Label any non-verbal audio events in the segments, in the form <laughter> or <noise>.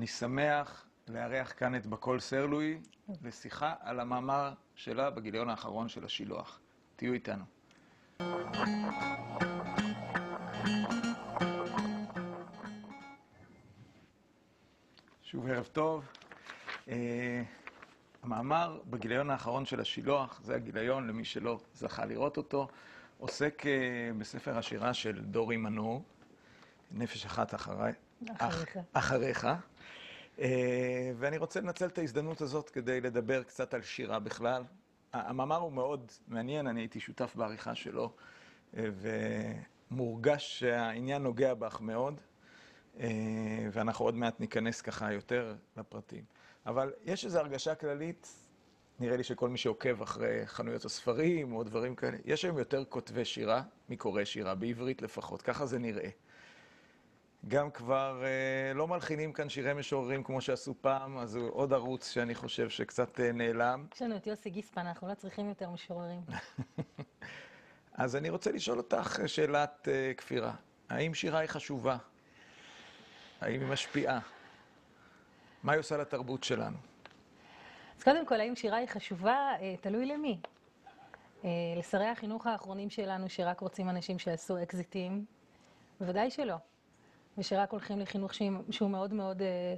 אני שמח לארח כאן את בקול סרלוי לשיחה על המאמר שלה בגיליון האחרון של השילוח. תהיו איתנו. שוב ערב טוב. Uh, המאמר בגיליון האחרון של השילוח, זה הגיליון למי שלא זכה לראות אותו, עוסק uh, בספר השירה של דורי מנור, נפש אחת אחרי, אחריך. אח, אחריך. Uh, ואני רוצה לנצל את ההזדמנות הזאת כדי לדבר קצת על שירה בכלל. המאמר הוא מאוד מעניין, אני הייתי שותף בעריכה שלו, uh, ומורגש שהעניין נוגע בך מאוד. ואנחנו עוד מעט ניכנס ככה יותר לפרטים. אבל יש איזו הרגשה כללית, נראה לי שכל מי שעוקב אחרי חנויות הספרים או דברים כאלה, יש היום יותר כותבי שירה מקוראי שירה, בעברית לפחות, ככה זה נראה. גם כבר אה, לא מלחינים כאן שירי משוררים כמו שעשו פעם, אז הוא עוד ערוץ שאני חושב שקצת אה, נעלם. יש לנו את יוסי גיספן, אנחנו לא צריכים יותר משוררים. <laughs> אז אני רוצה לשאול אותך שאלת אה, כפירה. האם שירה היא חשובה? האם היא משפיעה? מה היא עושה לתרבות שלנו? אז קודם כל, האם שירה היא חשובה? אה, תלוי למי. אה, לשרי החינוך האחרונים שלנו, שרק רוצים אנשים שיעשו אקזיטים, בוודאי שלא. ושרק הולכים לחינוך שהוא מאוד מאוד אה,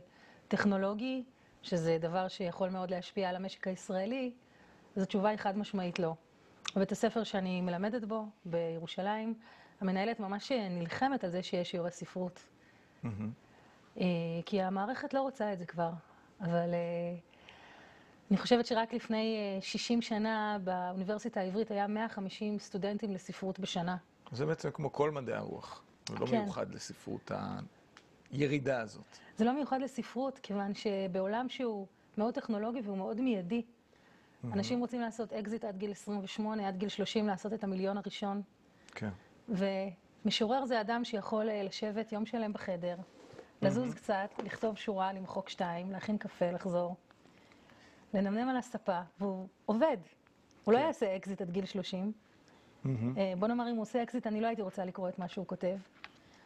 טכנולוגי, שזה דבר שיכול מאוד להשפיע על המשק הישראלי, אז התשובה היא חד משמעית לא. בבית הספר שאני מלמדת בו, בירושלים, המנהלת ממש נלחמת על זה שיש שיעורי ספרות. Mm-hmm. כי המערכת לא רוצה את זה כבר, אבל אני חושבת שרק לפני 60 שנה באוניברסיטה העברית היה 150 סטודנטים לספרות בשנה. זה בעצם כמו כל מדעי הרוח, זה לא כן. מיוחד לספרות הירידה הזאת. זה לא מיוחד לספרות, כיוון שבעולם שהוא מאוד טכנולוגי והוא מאוד מיידי. אנשים רוצים לעשות אקזיט עד גיל 28, עד גיל 30, לעשות את המיליון הראשון. כן. ומשורר זה אדם שיכול לשבת יום שלם בחדר, לזוז קצת, לכתוב שורה, למחוק שתיים, להכין קפה, לחזור, לנמנם על הספה, והוא עובד. הוא לא כן. יעשה אקזיט עד גיל 30. בוא נאמר, אם הוא עושה אקזיט, אני לא הייתי רוצה לקרוא את מה שהוא כותב.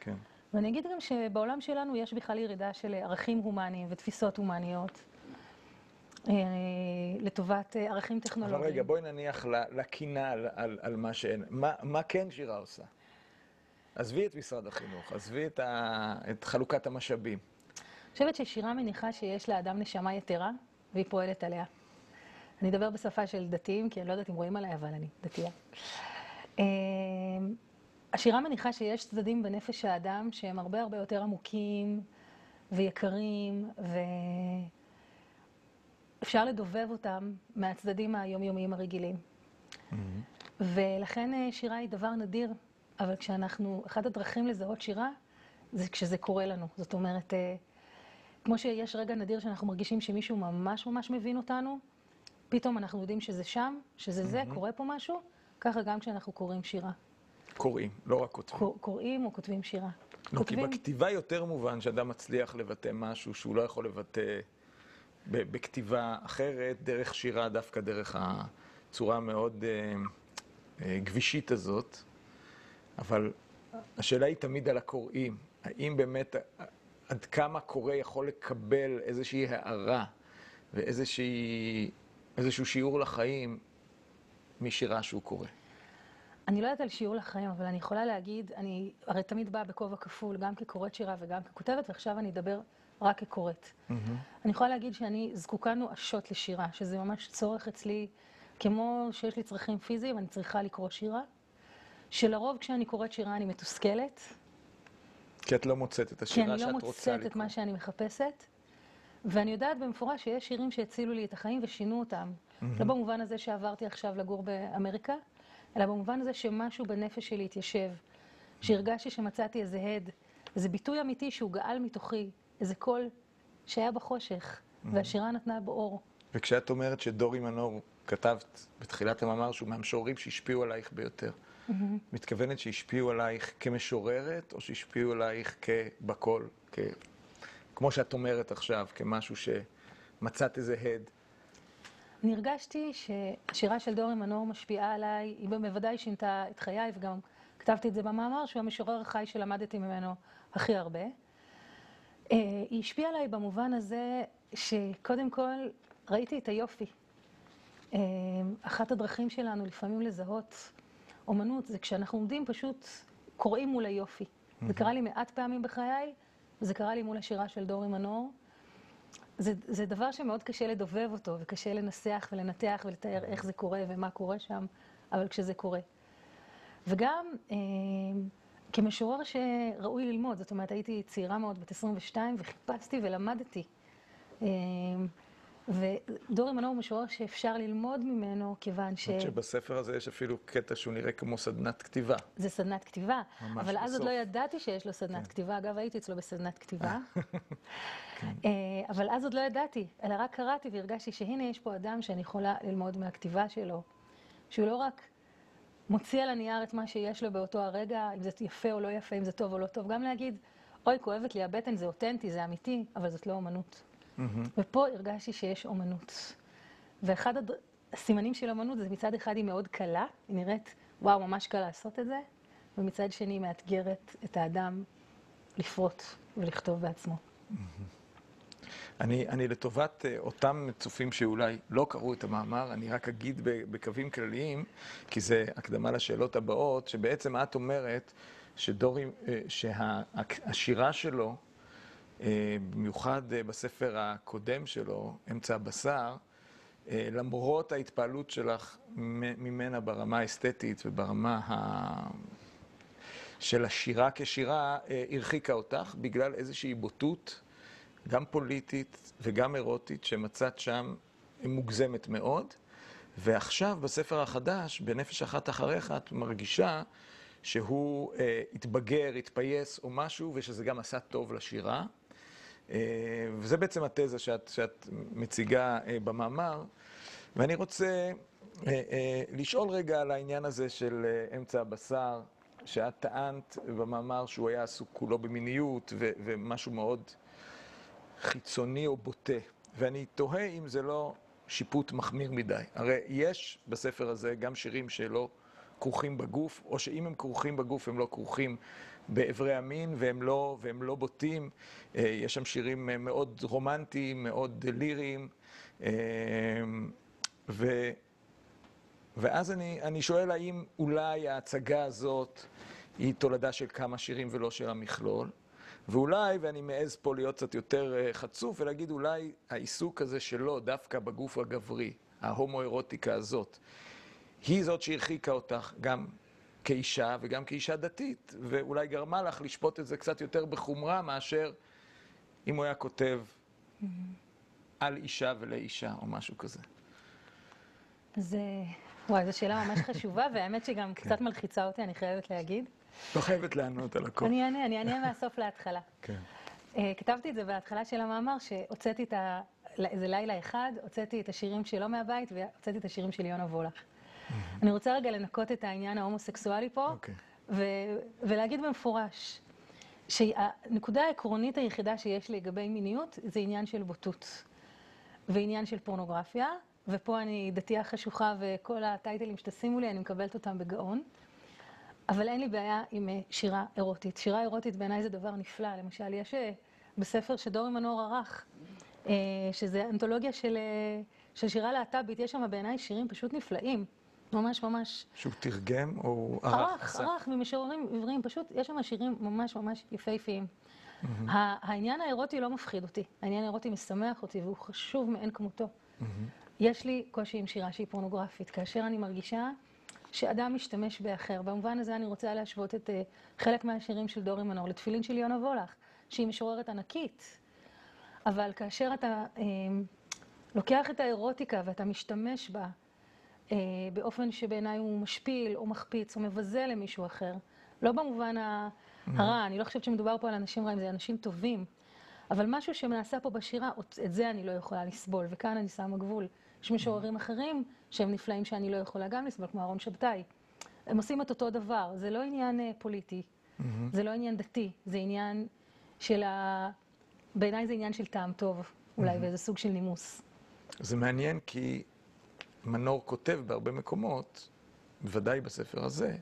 כן. ואני אגיד גם שבעולם שלנו יש בכלל ירידה של ערכים הומניים ותפיסות הומניות. לטובת ערכים טכנולוגיים. אבל רגע, בואי נניח לקינה על, על, על מה שאין. מה, מה כן שירה עושה? עזבי את משרד החינוך, עזבי את, ה... את חלוקת המשאבים. אני חושבת ששירה מניחה שיש לאדם נשמה יתרה, והיא פועלת עליה. אני אדבר בשפה של דתיים, כי אני לא יודעת אם רואים עליי, אבל אני דתייה. השירה מניחה שיש צדדים בנפש האדם שהם הרבה הרבה יותר עמוקים ויקרים, ואפשר לדובב אותם מהצדדים היומיומיים הרגילים. Mm-hmm. ולכן שירה היא דבר נדיר אבל כשאנחנו, אחת הדרכים לזהות שירה, זה כשזה קורה לנו. זאת אומרת, כמו שיש רגע נדיר שאנחנו מרגישים שמישהו ממש ממש מבין אותנו, פתאום אנחנו יודעים שזה שם, שזה זה, קורה פה משהו, ככה גם כשאנחנו קוראים שירה. קוראים, לא רק כותבים. קוראים או כותבים שירה. לא, כי בכתיבה יותר מובן שאדם מצליח לבטא משהו שהוא לא יכול לבטא בכתיבה אחרת, דרך שירה, דווקא דרך הצורה המאוד גבישית הזאת. אבל השאלה היא תמיד על הקוראים. האם באמת, עד כמה קורא יכול לקבל איזושהי הערה ואיזשהו שיעור לחיים משירה שהוא קורא? אני לא יודעת על שיעור לחיים, אבל אני יכולה להגיד, אני הרי תמיד באה בכובע כפול, גם כקוראת שירה וגם ככותבת, ועכשיו אני אדבר רק כקוראת. Mm-hmm. אני יכולה להגיד שאני זקוקה נואשות לשירה, שזה ממש צורך אצלי, כמו שיש לי צרכים פיזיים, אני צריכה לקרוא שירה. שלרוב כשאני קוראת שירה אני מתוסכלת. כי את לא מוצאת את השירה שאת רוצה לקרוא. כי אני לא מוצאת את מה שאני מחפשת. ואני יודעת במפורש שיש שירים שהצילו לי את החיים ושינו אותם. Mm-hmm. לא במובן הזה שעברתי עכשיו לגור באמריקה, אלא במובן הזה שמשהו בנפש שלי התיישב. שהרגשתי שמצאתי איזה הד, איזה ביטוי אמיתי שהוא גאל מתוכי, איזה קול שהיה בחושך, mm-hmm. והשירה נתנה בו אור. וכשאת אומרת שדורי מנור כתבת בתחילת המאמר שהוא מהמשוררים שהשפיעו עלייך ביותר, Mm-hmm. מתכוונת שהשפיעו עלייך כמשוררת, או שהשפיעו עלייך כבקול, כ... כמו שאת אומרת עכשיו, כמשהו שמצאת איזה הד? אני הרגשתי שהשירה של דורי מנור משפיעה עליי, היא בוודאי שינתה את חיי, וגם כתבתי את זה במאמר, שהוא המשורר החי שלמדתי ממנו הכי הרבה. אה, היא השפיעה עליי במובן הזה שקודם כל ראיתי את היופי. אה, אחת הדרכים שלנו לפעמים לזהות אומנות זה כשאנחנו עומדים פשוט קוראים מול היופי. זה קרה לי מעט פעמים בחיי, וזה קרה לי מול השירה של דורי מנור. זה, זה דבר שמאוד קשה לדובב אותו, וקשה לנסח ולנתח ולתאר איך זה קורה ומה קורה שם, אבל כשזה קורה. וגם אה, כמשורר שראוי ללמוד, זאת אומרת, הייתי צעירה מאוד, בת 22, וחיפשתי ולמדתי. אה, ודורי מנור הוא משורר שאפשר ללמוד ממנו, כיוון ש... שבספר הזה יש אפילו קטע שהוא נראה כמו סדנת כתיבה. זה סדנת כתיבה. ממש אבל אז עוד בסוף. לא ידעתי שיש לו סדנת כן. כתיבה. אגב, הייתי אצלו בסדנת כתיבה. <laughs> אה, אבל אז עוד לא ידעתי, אלא רק קראתי והרגשתי שהנה יש פה אדם שאני יכולה ללמוד מהכתיבה שלו. שהוא לא רק מוציא על הנייר את מה שיש לו באותו הרגע, אם זה יפה או לא יפה, אם זה טוב או לא טוב. גם להגיד, אוי, כואבת לי הבטן, זה אותנטי, זה אמיתי, אבל זאת לא אומנות. ופה הרגשתי שיש אומנות. ואחד הד... הסימנים של אומנות זה מצד אחד היא מאוד קלה, היא נראית, וואו, ממש קל לעשות את זה, ומצד שני היא מאתגרת את האדם לפרוט ולכתוב בעצמו. אני, אני לטובת אה, אותם צופים שאולי לא קראו את המאמר, אני רק אגיד בקווים כלליים, כי זה הקדמה לשאלות הבאות, שבעצם את אומרת שדורי, אה, שהשירה שלו, במיוחד אה, בספר הקודם שלו, אמצע הבשר, אה, למרות ההתפעלות שלך ממנה ברמה האסתטית וברמה ה... של השירה כשירה, אה, הרחיקה אותך בגלל איזושהי בוטות, גם פוליטית וגם אירוטית, שמצאת שם מוגזמת מאוד. ועכשיו, בספר החדש, בנפש אחת אחריך, את מרגישה שהוא אה, התבגר, התפייס או משהו, ושזה גם עשה טוב לשירה. אה, וזה בעצם התזה שאת, שאת מציגה אה, במאמר. ואני רוצה אה, לשאול רגע על העניין הזה של אמצע הבשר, שאת טענת במאמר שהוא היה עסוק כולו במיניות ומשהו מאוד חיצוני או בוטה. ואני תוהה אם זה לא שיפוט מחמיר מדי. הרי יש בספר הזה גם שירים שלא כרוכים בגוף, או שאם הם כרוכים בגוף הם לא כרוכים באיברי המין והם לא, והם לא בוטים. אה, יש שם שירים אה, מאוד רומנטיים, מאוד ליריים. אה, ו... ואז אני, אני שואל האם אולי ההצגה הזאת היא תולדה של כמה שירים ולא של המכלול, ואולי, ואני מעז פה להיות קצת יותר חצוף ולהגיד אולי העיסוק הזה שלו דווקא בגוף הגברי, ההומואירוטיקה הזאת, היא זאת שהרחיקה אותך גם כאישה וגם כאישה דתית, ואולי גרמה לך לשפוט את זה קצת יותר בחומרה מאשר אם הוא היה כותב על אישה ולאישה או משהו כזה. זה... וואי, זו שאלה ממש חשובה, <laughs> והאמת שגם קצת מלחיצה אותי, אני חייבת להגיד. לא חייבת לענות על הכל. אני אענה, אני אענה מהסוף להתחלה. כן. אה, כתבתי את זה בהתחלה של המאמר, שהוצאתי את ה... איזה לילה אחד, הוצאתי את השירים שלו מהבית, והוצאתי את השירים של יונה וולך. אני רוצה רגע לנקות את העניין ההומוסקסואלי פה, אוקיי. ולהגיד במפורש, שהנקודה העקרונית היחידה שיש לגבי מיניות, זה עניין של בוטות. ועניין של פורנוגרפיה, ופה אני דתייה חשוכה וכל הטייטלים שתשימו לי, אני מקבלת אותם בגאון. אבל אין לי בעיה עם אה, שירה אירוטית. שירה אירוטית בעיניי זה דבר נפלא. למשל, יש אה, בספר שדורי מנור ערך, אה, שזה אנתולוגיה של, של שירה להט"בית, יש שם בעיניי שירים פשוט נפלאים. ממש ממש. שהוא תרגם או ערך? ערך? ערך, ממשוררים עבריים, פשוט יש שם שירים ממש ממש יפהפיים. העניין האירוטי לא מפחיד אותי, העניין האירוטי משמח אותי והוא חשוב מאין כמותו. יש לי קושי עם שירה שהיא פורנוגרפית, כאשר אני מרגישה שאדם משתמש באחר. במובן הזה אני רוצה להשוות את אה, חלק מהשירים של דורי מנור לתפילין של יונה וולך, שהיא משוררת ענקית. אבל כאשר אתה אה, לוקח את האירוטיקה ואתה משתמש בה באופן שבעיניי הוא משפיל או מחפיץ או מבזה למישהו אחר, לא במובן ה- הרע, אני לא חושבת שמדובר פה על אנשים רעים, זה אנשים טובים. אבל משהו שנעשה פה בשירה, את זה אני לא יכולה לסבול, וכאן אני שמה גבול. יש משוררים אחרים שהם נפלאים שאני לא יכולה גם לסבול, כמו אהרון שבתאי. הם עושים את אותו דבר, זה לא עניין אה, פוליטי, זה לא עניין דתי, זה עניין של ה... בעיניי זה עניין של טעם טוב, אולי, ואיזה סוג של נימוס. זה מעניין כי מנור כותב בהרבה מקומות, בוודאי בספר הזה,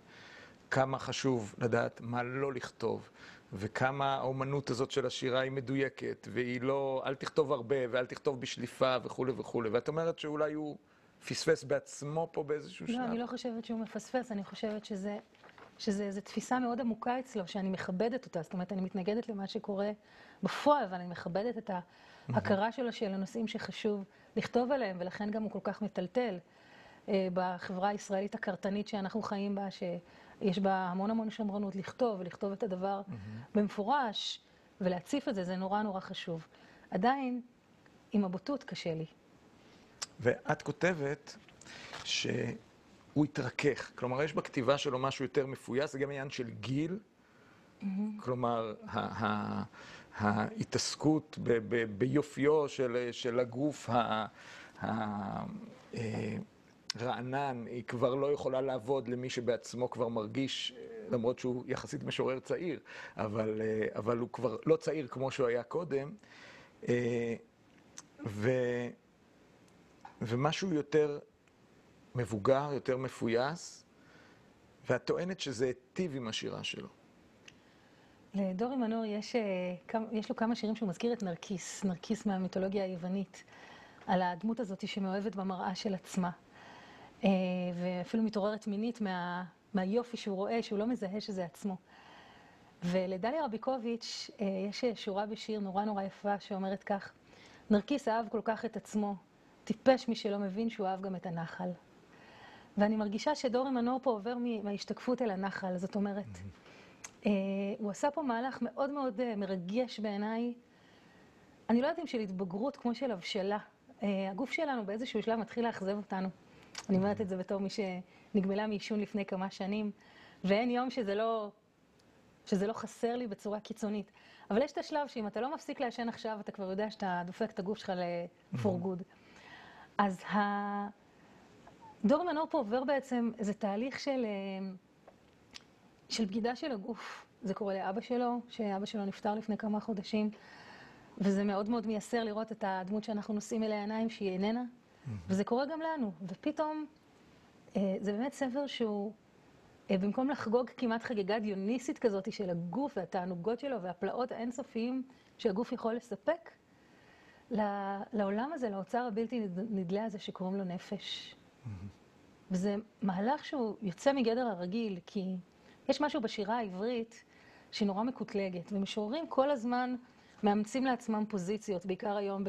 כמה חשוב לדעת מה לא לכתוב וכמה האומנות הזאת של השירה היא מדויקת, והיא לא, אל תכתוב הרבה ואל תכתוב בשליפה וכולי וכולי. ואת אומרת שאולי הוא פספס בעצמו פה באיזשהו שלב. לא, אני לא חושבת שהוא מפספס, אני חושבת שזה, שזה איזו תפיסה מאוד עמוקה אצלו, שאני מכבדת אותה. זאת אומרת, אני מתנגדת למה שקורה בפועל, אבל אני מכבדת את ההכרה שלו של הנושאים שחשוב לכתוב עליהם, ולכן גם הוא כל כך מטלטל אה, בחברה הישראלית הקרטנית שאנחנו חיים בה, שיש בה המון המון שמרנות לכתוב, ולכתוב את הדבר במפורש, ולהציף את זה, זה נורא נורא חשוב. עדיין, עם הבוטות קשה לי. ואת כותבת שהוא התרכך. כלומר, יש בכתיבה שלו משהו יותר מפויס, זה גם עניין של גיל. כלומר, ה- ה- ההתעסקות ביופיו של, הגוף ה- ה- אה, היא כבר לא יכולה לעבוד למי שבעצמו כבר מרגיש, למרות שהוא יחסית משורר צעיר, אבל, אה, אבל הוא כבר לא צעיר כמו שהוא היה קודם. אה, ו... ומשהו יותר מבוגר, יותר מפויס, ואת טוענת שזה היטיב עם השירה שלו. לדורי מנור יש, אה, יש לו כמה שירים שהוא מזכיר את נרקיס, נרקיס מהמיתולוגיה היוונית, על הדמות הזאת שמאוהבת במראה של עצמה, אה, ואפילו מתעוררת מינית מה, מהיופי שהוא רואה, שהוא לא מזהה שזה עצמו. ולדליה רביקוביץ' אה, יש שורה בשיר נורא נורא יפה שאומרת כך: נרקיס אהב כל כך את עצמו, טיפש מי שלא מבין שהוא אהב גם את הנחל. ואני מרגישה שדורי מנור פה עובר מההשתקפות אל הנחל, זאת אומרת, אה, הוא עשה פה מהלך מאוד מאוד אה, מרגש בעיניי. אני לא יודעת אם של התבגרות כמו של הבשלה. אה, הגוף שלנו באיזשהו שלב מתחיל לאכזב אותנו. אני אומרת את זה בתור מי שנגמלה מעישון לפני כמה שנים, ואין יום שזה לא, שזה לא חסר לי בצורה קיצונית. אבל יש את השלב שאם אתה לא מפסיק לעשן עכשיו, אתה כבר יודע שאתה דופק את הגוף שלך ל-for good. אז ה... דור מנור פה עובר בעצם איזה תהליך של, אה, של בגידה של הגוף. זה קורה לאבא שלו, שאבא שלו נפטר לפני כמה חודשים, וזה מאוד מאוד מייסר לראות את הדמות שאנחנו נושאים אליה עיניים, שהיא איננה, וזה קורה גם לנו. ופתאום, אה, זה באמת ספר שהוא, אה, במקום לחגוג כמעט חגיגה דיוניסית כזאת של הגוף והתענוגות שלו והפלאות האינסופיים שהגוף יכול לספק, לעולם הזה, לאוצר הבלתי נד- נדלה הזה שקוראים לו נפש. וזה מהלך שהוא יוצא מגדר הרגיל, כי יש משהו בשירה העברית שהיא נורא מקוטלגת, ומשוררים כל הזמן מאמצים לעצמם פוזיציות, בעיקר היום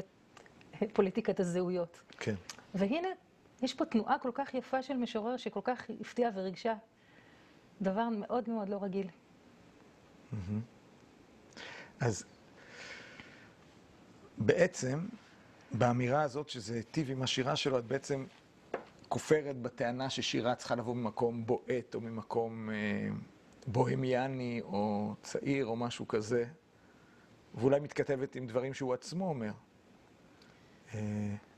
בפוליטיקת הזהויות. כן. והנה, יש פה תנועה כל כך יפה של משורר שכל כך הפתיעה וריגשה. דבר מאוד מאוד לא רגיל. אז בעצם, באמירה הזאת שזה היטיב עם השירה שלו, את בעצם כופרת בטענה ששירה צריכה לבוא ממקום בועט, או ממקום אה, בוהמיאני, או צעיר, או משהו כזה, ואולי מתכתבת עם דברים שהוא עצמו אומר. אה,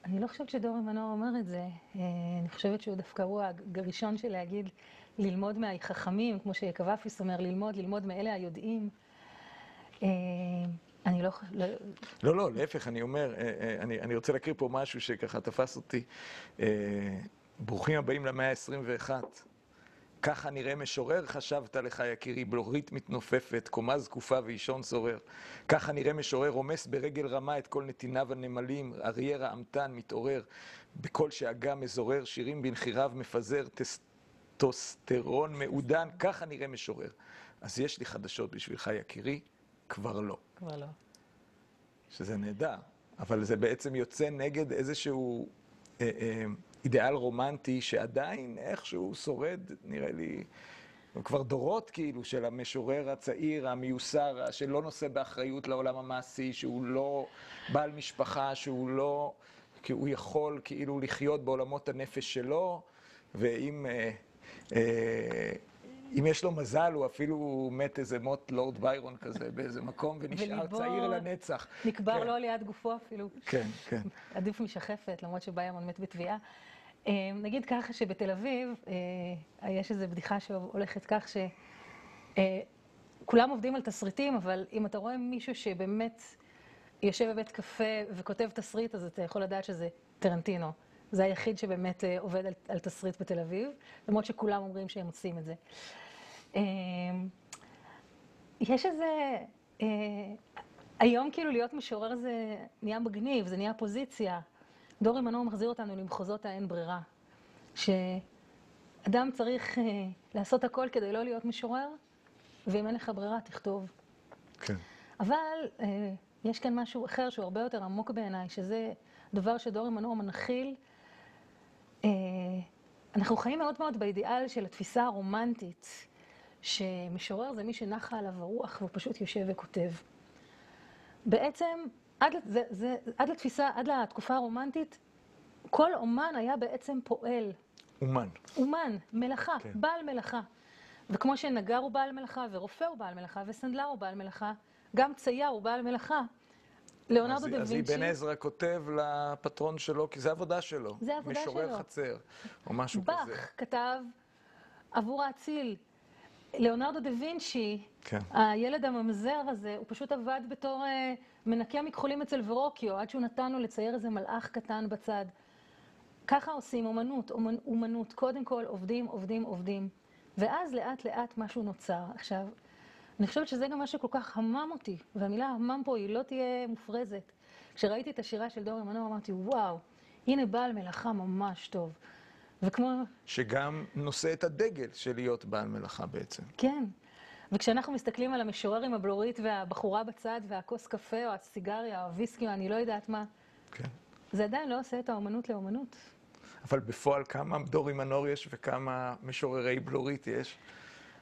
אני לא חושבת שדורי מנור אומר את זה. אה, אני חושבת שהוא דווקא הוא הראשון של להגיד, ללמוד מהחכמים, כמו שקוואפיס אומר, ללמוד, ללמוד מאלה היודעים. אני לא... ח- לא- לא, לא, להפך, אני אומר, אני רוצה להקריא פה משהו שככה תפס אותי. ברוכים הבאים למאה ה-21. ככה נראה משורר, חשבת לך, יקירי, בלורית מתנופפת, קומה זקופה ואישון שורר. ככה נראה משורר, רומס ברגל רמה את כל נתיניו הנמלים, אריה רעמתן מתעורר, בקול שאגה מזורר, שירים בנחיריו מפזר, טסטוסטרון מעודן, ככה נראה משורר. אז יש לי חדשות בשבילך, יקירי, כבר לא. כבר לא. שזה נהדר, אבל זה בעצם יוצא נגד איזשהו אה, אה, אידיאל רומנטי שעדיין איכשהו שורד, נראה לי, כבר דורות כאילו, של המשורר הצעיר, המיוסר, שלא נושא באחריות לעולם המעשי, שהוא לא בעל משפחה, שהוא לא, כי הוא יכול כאילו לחיות בעולמות הנפש שלו, ואם... אה, אה, אם יש לו מזל, הוא אפילו מת איזה מות לורד ביירון כזה באיזה מקום, ונשאר צעיר לנצח. נקבר כן. לא ליד גופו אפילו. כן, כן. עדיף משחפת, למרות שביירון מת בתביעה. אה, נגיד ככה שבתל אביב, אה, יש איזו בדיחה שהולכת כך ש... אה, כולם עובדים על תסריטים, אבל אם אתה רואה מישהו שבאמת יושב בבית קפה וכותב תסריט, אז אתה יכול לדעת שזה טרנטינו. זה היחיד שבאמת אה, עובד על, על תסריט בתל אביב, למרות שכולם אומרים שהם עושים את זה. אה, יש איזה... אה, היום כאילו להיות משורר זה נהיה מגניב, זה נהיה פוזיציה. דורי מנור מחזיר אותנו למחוזות האין ברירה. שאדם צריך אה, לעשות הכל כדי לא להיות משורר, ואם אין לך ברירה, תכתוב. כן. אבל אה, יש כאן משהו אחר שהוא הרבה יותר עמוק בעיניי, שזה דבר שדורי מנור מנחיל. אה, אנחנו חיים מאוד מאוד באידיאל של התפיסה הרומנטית, שמשורר זה מי שנחה עליו הרוח והוא פשוט יושב וכותב. בעצם, עד, זה, זה, עד לתפיסה, עד לתקופה הרומנטית, כל אומן היה בעצם פועל. אומן. אומן, מלאכה, כן. בעל מלאכה. וכמו שנגר הוא בעל מלאכה, ורופא הוא בעל מלאכה, וסנדלר הוא בעל מלאכה, גם צייר הוא בעל מלאכה. ליאונרדו אז, דה אז וינצ'י, אבן עזרא כותב לפטרון שלו, כי זה עבודה שלו. זה עבודה משורר שלו. חצר, או משהו באך כזה. כתב עבור האציל. ליאונרדו דה וינצ'י, כן. הילד הממזר הזה, הוא פשוט עבד בתור אה, מנקה מכחולים אצל ורוקיו, עד שהוא נתן לו לצייר איזה מלאך קטן בצד. ככה עושים אומנות, אומנ, אומנות. קודם כל עובדים, עובדים, עובדים. ואז לאט לאט משהו נוצר. עכשיו, אני חושבת שזה גם מה שכל כך המם אותי, והמילה המם פה היא לא תהיה מופרזת. כשראיתי את השירה של דורי מנור אמרתי, וואו, הנה בעל מלאכה ממש טוב. וכמו, שגם נושא את הדגל של להיות בעל מלאכה בעצם. כן. וכשאנחנו מסתכלים על המשורר עם הבלורית והבחורה בצד והכוס קפה או הסיגריה או הוויסקי או אני לא יודעת מה, כן. זה עדיין לא עושה את האומנות לאומנות. אבל בפועל כמה דורי מנור יש וכמה משוררי בלורית יש?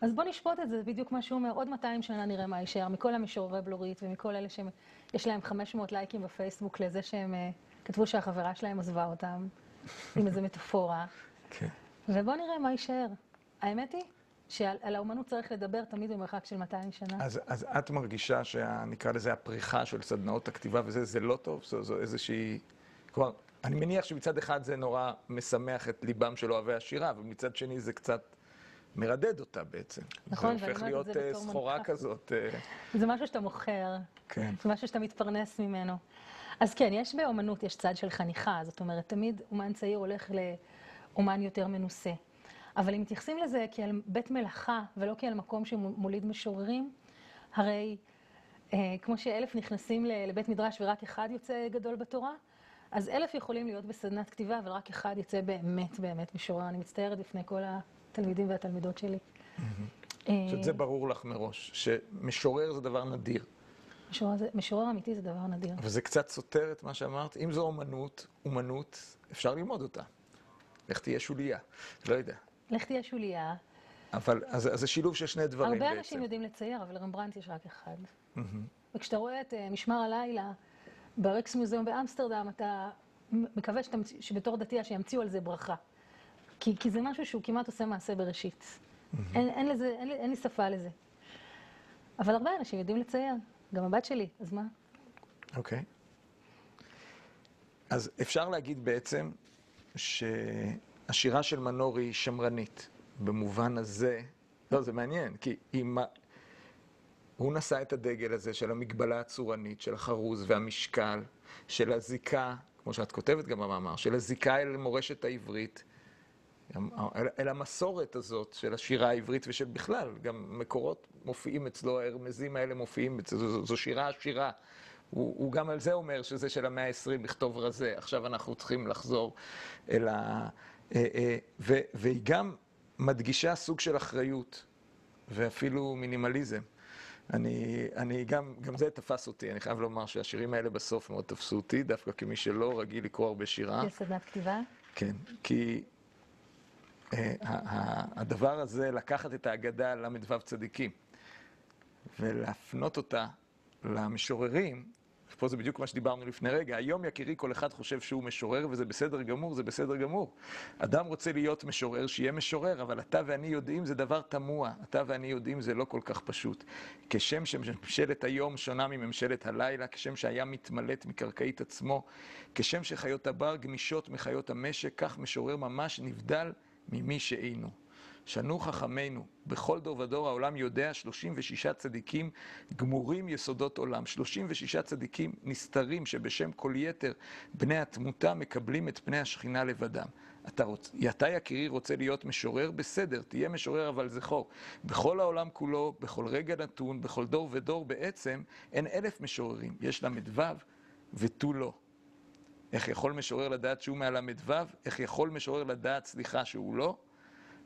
אז בוא נשפוט את זה, זה בדיוק מה שהוא אומר. עוד 200 שנה נראה מה יישאר מכל המשוררי בלורית ומכל אלה שיש להם 500 לייקים בפייסבוק לזה שהם אה, כתבו שהחברה שלהם עזבה אותם, <laughs> עם איזו מטאפורה. כן. ובוא נראה מה יישאר. האמת היא שעל על האומנות צריך לדבר תמיד במרחק של 200 שנה. אז, אז את מרגישה שנקרא לזה הפריחה של סדנאות הכתיבה וזה, זה לא טוב? זו, זו איזושהי... כלומר, אני מניח שמצד אחד זה נורא משמח את ליבם של אוהבי השירה, ומצד שני זה קצת מרדד אותה בעצם. נכון, זה ואני הופך אומרת להיות את זה אה, בתור סחורה מנחה. כזאת. אה, זה משהו שאתה מוכר, כן. זה משהו שאתה מתפרנס ממנו. אז כן, יש באומנות, יש צד של חניכה, זאת אומרת, תמיד אומן צעיר הולך לאומן יותר מנוסה. אבל אם מתייחסים לזה כעל בית מלאכה, ולא כעל מקום שמוליד משוררים, הרי אה, כמו שאלף נכנסים לבית מדרש ורק אחד יוצא גדול בתורה, אז אלף יכולים להיות בסדנת כתיבה, אבל רק אחד יצא באמת באמת משורר. אני מצטערת בפני כל התלמידים והתלמידות שלי. אה, פשוט זה ברור לך מראש, שמשורר זה דבר נדיר. משורר אמיתי זה דבר נדיר. אבל זה קצת סותר את מה שאמרת. אם זו אומנות, אומנות, אפשר ללמוד אותה. לך תהיה שוליה, לא יודע. לך תהיה שוליה. אבל, אז, אז זה שילוב של שני דברים הרבה בעצם. אנשים יודעים לצייר, אבל רמברנט יש רק אחד. וכשאתה רואה את אה, משמר הלילה ברקס מוזיאום באמסטרדם, אתה מקווה שבתור דתייה שימציאו על זה ברכה. כי, כי זה משהו שהוא כמעט עושה מעשה בראשית. אין, אין, לזה, אין, אין לי שפה לזה. אבל הרבה אנשים יודעים לצייר, גם הבת שלי, אז מה? אוקיי. אז אפשר להגיד בעצם שהשירה של מנור היא שמרנית. במובן הזה, לא, זה מעניין, כי היא. הוא נשא את הדגל הזה של המגבלה הצורנית, של החרוז והמשקל, של הזיקה, כמו שאת כותבת גם במאמר, של הזיקה אל מורשת העברית, אל, אל המסורת הזאת של השירה העברית ושל בכלל, גם מקורות מופיעים אצלו, הרמזים האלה מופיעים אצלו, זו, זו שירה עשירה. הוא, הוא גם על זה אומר שזה של המאה ה-20 לכתוב רזה, עכשיו אנחנו צריכים לחזור אל ה... אה, אה, ו, והיא גם מדגישה סוג של אחריות, ואפילו מינימליזם. אני, אני גם, גם זה תפס אותי, אני חייב לומר שהשירים האלה בסוף מאוד תפסו אותי, דווקא כמי שלא רגיל לקרוא הרבה שירה. יש סדנת כתיבה? כן, כי הדבר הזה, לקחת את ההגדה ל"ו צדיקים ולהפנות אותה למשוררים, ופה זה בדיוק מה שדיברנו לפני רגע, היום יקירי כל אחד חושב שהוא משורר וזה בסדר גמור, זה בסדר גמור. אדם רוצה להיות משורר, שיהיה משורר, אבל אתה ואני יודעים זה דבר תמוה, אתה ואני יודעים זה לא כל כך פשוט. כשם שממשלת היום שונה מממשלת הלילה, כשם שהים מתמלט מקרקעית עצמו, כשם שחיות הבר גמישות מחיות המשק, כך משורר ממש נבדל ממי שאינו. שנו חכמינו, בכל דור ודור העולם יודע 36 צדיקים גמורים יסודות עולם. 36 צדיקים נסתרים שבשם כל יתר בני התמותה מקבלים את פני השכינה לבדם. אתה, רוצ... אתה יקירי רוצה להיות משורר? בסדר, תהיה משורר אבל זכור. בכל העולם כולו, בכל רגע נתון, בכל דור ודור בעצם, אין אלף משוררים. יש ל"ו ותו לא. איך יכול משורר לדעת שהוא מהל"ו? איך יכול משורר לדעת, סליחה, שהוא לא?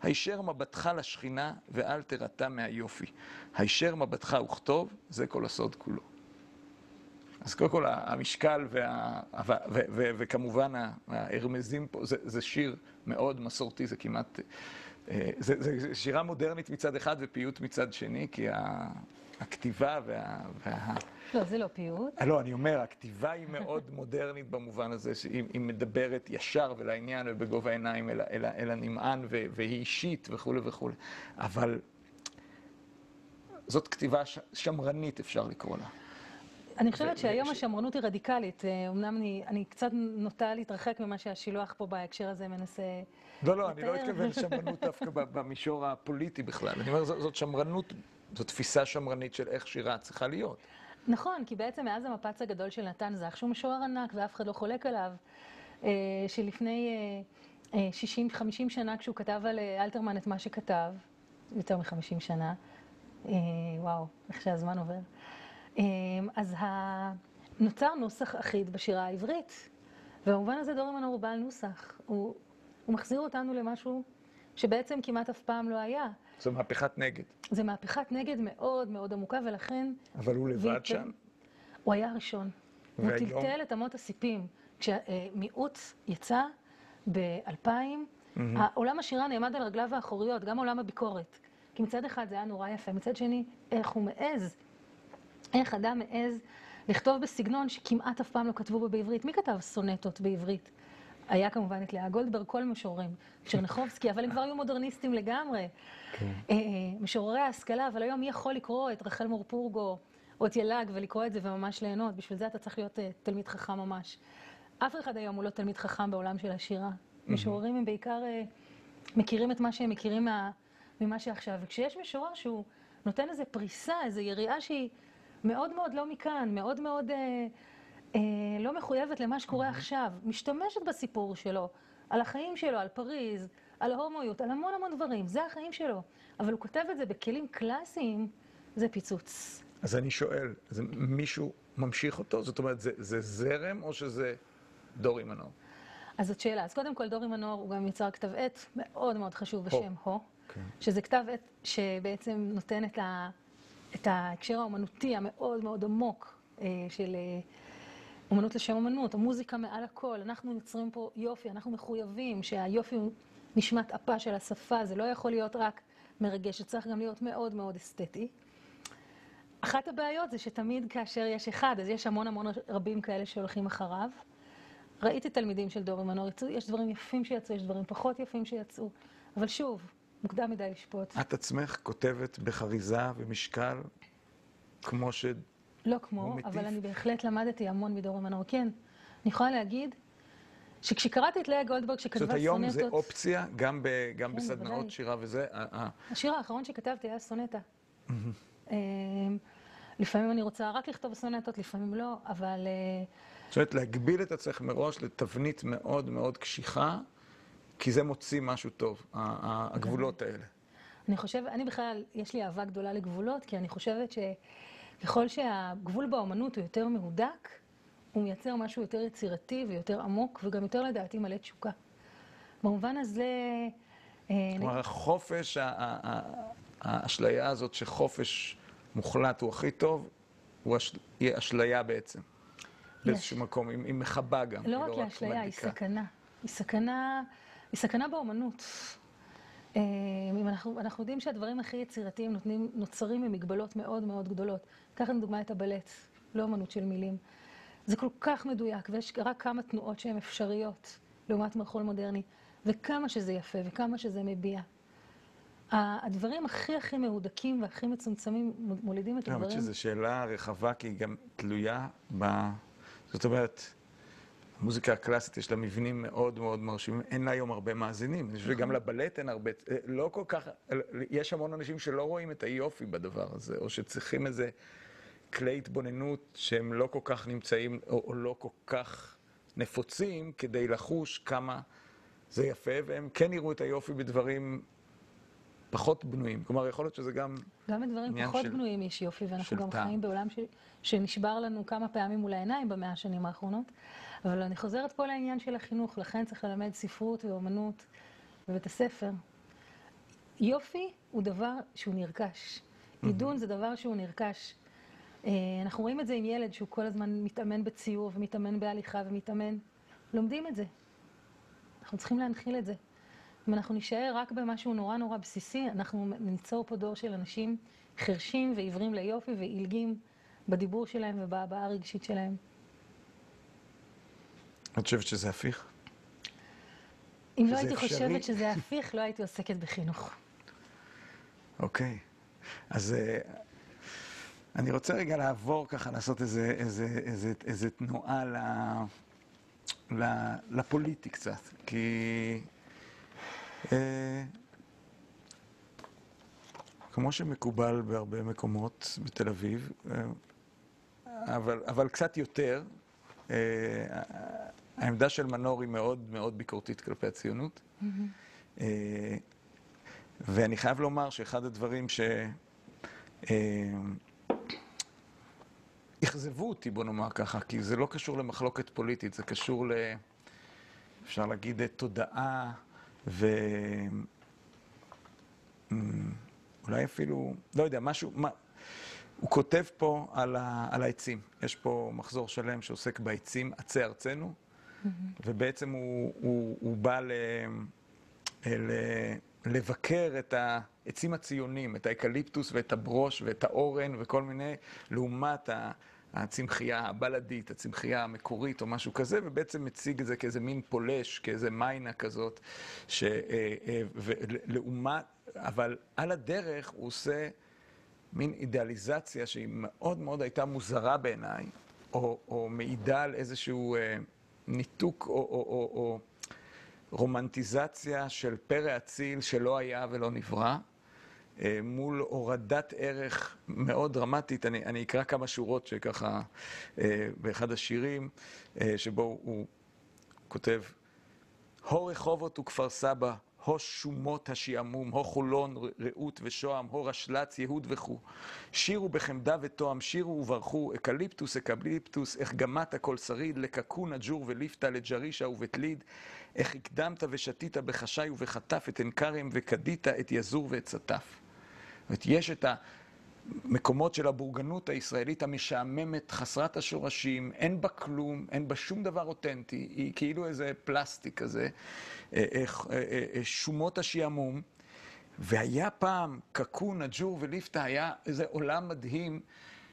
הישר מבטך לשכינה ואל תרתע מהיופי. הישר מבטך וכתוב, זה כל הסוד כולו. אז קודם כל, המשקל וה, ו, ו, ו, וכמובן ההרמזים פה, זה, זה שיר מאוד מסורתי, זה כמעט... אה, זה, זה שירה מודרנית מצד אחד ופיוט מצד שני, כי הכתיבה וה... וה... לא, זה לא פיוט. אה, לא, אני אומר, הכתיבה היא מאוד <laughs> מודרנית במובן הזה, שהיא מדברת ישר ולעניין ובגובה העיניים אל, אל, אל הנמען, והיא אישית וכולי וכולי. אבל זאת כתיבה שמרנית, אפשר לקרוא לה. אני חושבת שהיום השמרנות היא רדיקלית. אמנם אני, אני קצת נוטה להתרחק ממה שהשילוח פה בהקשר הזה מנסה... לא, לא, אני לא אתכוון לשמרנות דווקא במישור הפוליטי בכלל. אני אומר, זאת שמרנות, זאת תפיסה שמרנית של איך שירה צריכה להיות. נכון, כי בעצם מאז המפץ הגדול של נתן זך, שהוא משורר ענק ואף אחד לא חולק עליו, אה, שלפני 60-50 אה, אה, שנה, כשהוא כתב על אלתרמן את מה שכתב, יותר מ-50 שנה, וואו, איך שהזמן עובר. אז נוצר נוסח אחיד בשירה העברית, ובמובן הזה מנור הוא בעל נוסח. הוא, הוא מחזיר אותנו למשהו שבעצם כמעט אף פעם לא היה. זו מהפכת נגד. זו מהפכת נגד מאוד מאוד עמוקה, ולכן... אבל הוא לבד וית... שם? הוא היה הראשון. והיום... הוא טלטל את אמות הסיפים. כשמיעוט יצא ב-2000, mm-hmm. עולם השירה נעמד על רגליו האחוריות, גם עולם הביקורת. כי מצד אחד זה היה נורא יפה, מצד שני, איך הוא מעז, איך אדם מעז לכתוב בסגנון שכמעט אף פעם לא כתבו בו בעברית. מי כתב סונטות בעברית? היה כמובן את לאה גולדברג, כל משוררים, צ'רנחובסקי, אבל הם כבר היו מודרניסטים לגמרי. כן. אה, משוררי ההשכלה, אבל היום מי יכול לקרוא את רחל מורפורגו או את ילאג ולקרוא את זה וממש ליהנות? בשביל זה אתה צריך להיות אה, תלמיד חכם ממש. אף אחד היום הוא לא תלמיד חכם בעולם של השירה. משוררים הם בעיקר אה, מכירים את מה שהם מכירים ממה שעכשיו. וכשיש משורר שהוא נותן איזו פריסה, איזו יריעה שהיא מאוד מאוד לא מכאן, מאוד מאוד... אה, לא מחויבת למה שקורה mm-hmm. עכשיו, משתמשת בסיפור שלו, על החיים שלו, על פריז, על ההומואיות, על המון המון דברים, זה החיים שלו. אבל הוא כותב את זה בכלים קלאסיים, זה פיצוץ. אז אני שואל, זה מישהו ממשיך אותו? זאת אומרת, זה, זה זרם או שזה דורי מנור? אז זאת שאלה. אז קודם כל, דורי מנור הוא גם יצר כתב עת מאוד מאוד חשוב בשם הו, הו כן. שזה כתב עת שבעצם נותן את, ה, את ההקשר האומנותי המאוד מאוד עמוק אה, של... אה, אומנות לשם אומנות, המוזיקה מעל הכל, אנחנו יוצרים פה יופי, אנחנו מחויבים שהיופי הוא נשמת אפה של השפה, זה לא יכול להיות רק מרגש, זה צריך גם להיות מאוד מאוד אסתטי. אחת הבעיות זה שתמיד כאשר יש אחד, אז יש המון המון רבים כאלה שהולכים אחריו. ראיתי תלמידים של דורי מנור, יש דברים יפים שיצאו, יש דברים פחות יפים שיצאו, אבל שוב, מוקדם מדי לשפוט. את עצמך כותבת בחריזה ומשקל, כמו ש... לא כמו, אבל אני בהחלט למדתי המון מדור מנור. כן, אני יכולה להגיד שכשקראתי את לאה גולדברג שכתבה סונטות... זאת היום זה אופציה, גם, ב, גם כן, בסדנאות בוודאי. שירה וזה? השיר האחרון שכתבתי היה סונטה. אמ, לפעמים אני רוצה רק לכתוב סונטות, לפעמים לא, אבל... אה, זאת אומרת, להגביל את עצמך מראש לתבנית מאוד מאוד קשיחה, כי זה מוציא משהו טוב, הגבולות האלה. אני חושבת, אני בכלל, יש לי אהבה גדולה לגבולות, כי אני חושבת ש... ככל שהגבול באומנות הוא יותר מהודק, הוא מייצר משהו יותר יצירתי ויותר עמוק, וגם יותר לדעתי מלא תשוקה. במובן הזה... אה, כלומר, החופש, האשליה הזאת שחופש מוחלט הוא הכי טוב, הוא אשליה בעצם. באיזשהו מקום, היא מכבה גם. לא רק לאשליה, היא. היא סכנה, היא סכנה באומנות. אה, אם אנחנו, אנחנו יודעים שהדברים הכי יצירתיים נותנים, נוצרים ממגבלות מאוד מאוד גדולות. קח לדוגמה את הבלט, לא אמנות של מילים. זה כל כך מדויק, ויש רק כמה תנועות שהן אפשריות לעומת מרחול מודרני, וכמה שזה יפה וכמה שזה מביע. הדברים הכי הכי מהודקים והכי מצומצמים מולידים את הדברים. אני חושבת שזו שאלה רחבה, כי היא גם תלויה ב... זאת אומרת, המוזיקה הקלאסית יש לה מבנים מאוד מאוד מרשימים, אין לה היום הרבה מאזינים. אני חושב שגם לבלט אין הרבה, אה, לא כל כך, יש המון אנשים שלא רואים את היופי בדבר הזה, או שצריכים איזה כלי התבוננות שהם לא כל כך נמצאים, או, או לא כל כך נפוצים, כדי לחוש כמה זה יפה, והם כן יראו את היופי בדברים פחות בנויים. כלומר, יכול להיות שזה גם גם בדברים פחות של, בנויים יש יופי, ואנחנו גם טעם. חיים בעולם ש, שנשבר לנו כמה פעמים מול העיניים במאה השנים האחרונות. אבל אני חוזרת פה לעניין של החינוך, לכן צריך ללמד ספרות ואומנות בבית הספר. יופי הוא דבר שהוא נרכש. עידון זה דבר שהוא נרכש. אה, אנחנו רואים את זה עם ילד שהוא כל הזמן מתאמן בציור ומתאמן בהליכה ומתאמן. לומדים את זה. אנחנו צריכים להנחיל את זה. אם אנחנו נישאר רק במשהו נורא נורא בסיסי, אנחנו ניצור פה דור של אנשים חרשים ועיוורים ליופי ועילגים בדיבור שלהם ובהבעה הרגשית שלהם. את חושבת שזה הפיך? אם לא הייתי אפשרי? חושבת שזה הפיך, לא הייתי עוסקת בחינוך. אוקיי. אז uh, אני רוצה רגע לעבור ככה, לעשות איזה, איזה, איזה, איזה תנועה ל, ל, לפוליטי קצת. כי... Uh, כמו שמקובל בהרבה מקומות בתל אביב, uh, אבל, אבל קצת יותר, העמדה של מנור היא מאוד מאוד ביקורתית כלפי הציונות. Mm-hmm. ואני חייב לומר שאחד הדברים ש... אכזבו אותי, בוא נאמר ככה, כי זה לא קשור למחלוקת פוליטית, זה קשור ל... אפשר להגיד תודעה ו... אולי אפילו, לא יודע, משהו, מה... הוא כותב פה על, ה... על העצים. יש פה מחזור שלם שעוסק בעצים, עצי ארצנו, ובעצם הוא, הוא, הוא בא ל, ל, לבקר את העצים הציונים, את האקליפטוס ואת הברוש ואת האורן וכל מיני, לעומת הצמחייה הבלדית, הצמחייה המקורית או משהו כזה, ובעצם מציג את זה כאיזה מין פולש, כאיזה מיינה כזאת, ש, אה, אה, לעומת, אבל על הדרך הוא עושה מין אידיאליזציה שהיא מאוד מאוד הייתה מוזרה בעיניי, או, או מעידה על איזשהו... ניתוק או, או, או, או רומנטיזציה של פרא אציל שלא היה ולא נברא, אה, מול הורדת ערך מאוד דרמטית. אני, אני אקרא כמה שורות שככה, אה, באחד השירים, אה, שבו הוא כותב, הו רחובות וכפר סבא, הו שומות השעמום, הו חולון, רעות ושוהם, הו רשל"צ, יהוד וכו'. שירו בחמדה ותואם, שירו וברכו, אקליפטוס, אקליפטוס, איך גמת כל שריד, לקקון, אג'ור וליפתא, לג'רישה ובתליד, איך הקדמת ושתית בחשאי ובחטף, את עין כרם וכדית, את יזור ואת צטף. זאת אומרת, יש את. מקומות של הבורגנות הישראלית המשעממת, חסרת השורשים, אין בה כלום, אין בה שום דבר אותנטי, היא כאילו איזה פלסטיק כזה, אה, אה, אה, שממות השעמום. והיה פעם, קאקון, אג'ור וליפתא, היה איזה עולם מדהים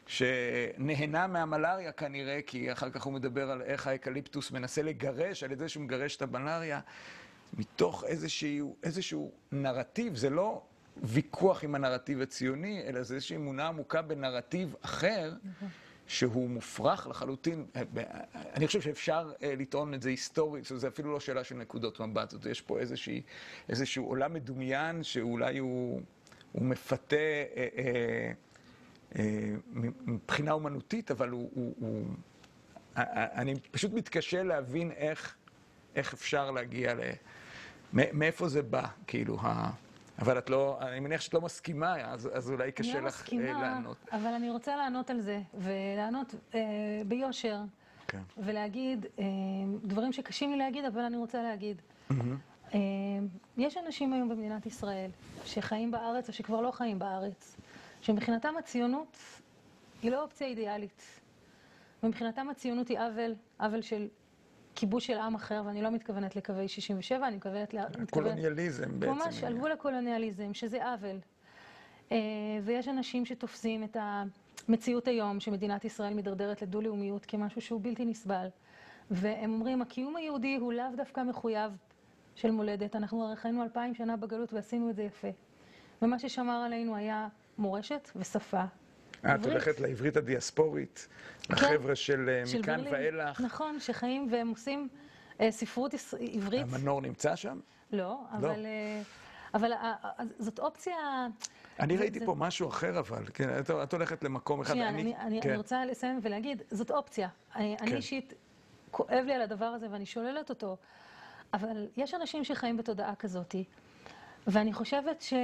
שנהנה מהמלאריה כנראה, כי אחר כך הוא מדבר על איך האקליפטוס מנסה לגרש, על ידי שהוא מגרש את המלאריה, מתוך איזשהו, איזשהו נרטיב, זה לא ויכוח עם הנרטיב הציוני, אלא זה איזושהי אמונה עמוקה בנרטיב אחר, שהוא מופרך לחלוטין. אני חושב שאפשר אה, לטעון את זה היסטורית, זה אפילו לא שאלה של נקודות מבט, זאת יש פה איזושהי, איזשהו עולם מדומיין שאולי הוא, הוא מפתה אה, אה, אה, מבחינה אומנותית, אבל הוא, הוא, הוא... אני פשוט מתקשה להבין איך, איך אפשר להגיע ל... מאיפה זה בא, כאילו, ה... אבל את לא, אני מניח שאת לא מסכימה, אז, אז אולי קשה לא לך מסכימה, אה, לענות. אבל אני רוצה לענות על זה, ולענות אה, ביושר, כן. ולהגיד אה, דברים שקשים לי להגיד, אבל אני רוצה להגיד. Mm-hmm. אה, יש אנשים היום במדינת ישראל שחיים בארץ או שכבר לא חיים בארץ, שמבחינתם הציונות היא לא אופציה אידיאלית. ומבחינתם הציונות היא עוול, עוול של כיבוש של עם אחר, ואני לא מתכוונת לקווי 67, אני מתכוונת... קולוניאליזם בעצם. ממש, על גבול הקולוניאליזם, שזה עוול. אה, ויש אנשים שתופסים את המציאות היום, שמדינת ישראל מידרדרת לדו-לאומיות, כמשהו שהוא בלתי נסבל. והם אומרים, הקיום היהודי הוא לאו דווקא מחויב של מולדת. אנחנו הרי חיינו אלפיים שנה בגלות ועשינו את זה יפה. ומה ששמר עלינו היה מורשת ושפה את הולכת לעברית הדיאספורית, לחבר'ה של אה, מכאן. ואילך. נכון, שחיים והם עושים אה, ספרות עברית. המנור נמצא שם? לא, אבל, אה, אבל אה, אה, זאת אופציה... אני ראיתי זה- פה משהו אחר אבל, כן, את, את הולכת למקום אחד. שנייה, אני, אני, כן. אני רוצה לסיים ולהגיד, זאת אופציה. אני, אני כן. אישית, כואב לי על הדבר הזה ואני שוללת אותו, אבל יש אנשים שחיים בתודעה כזאת, ואני חושבת ש...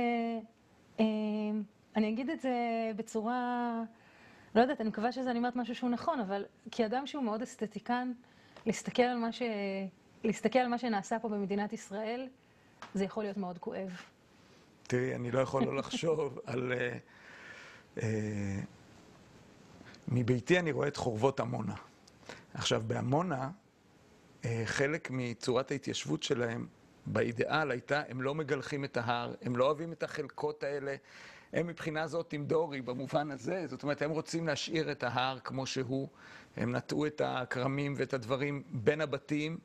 אני אגיד את זה בצורה... לא יודעת, אני מקווה שזה אני אומרת משהו שהוא נכון, אבל כאדם שהוא מאוד אסתטיקן, להסתכל על מה, ש... להסתכל על מה שנעשה פה במדינת ישראל, זה יכול להיות מאוד כואב. תראי, אני לא יכול לא לחשוב <laughs> על... אה, אה, מביתי אני רואה את חורבות עמונה. עכשיו, בעמונה, אה, חלק מצורת ההתיישבות שלהם, באידיאל הייתה, הם לא מגלחים את ההר, הם לא אוהבים את החלקות האלה. הם מבחינה זאת עם דורי במובן הזה, זאת אומרת, הם רוצים להשאיר את ההר כמו שהוא. הם נטעו את הכרמים ואת הדברים בין הבתים.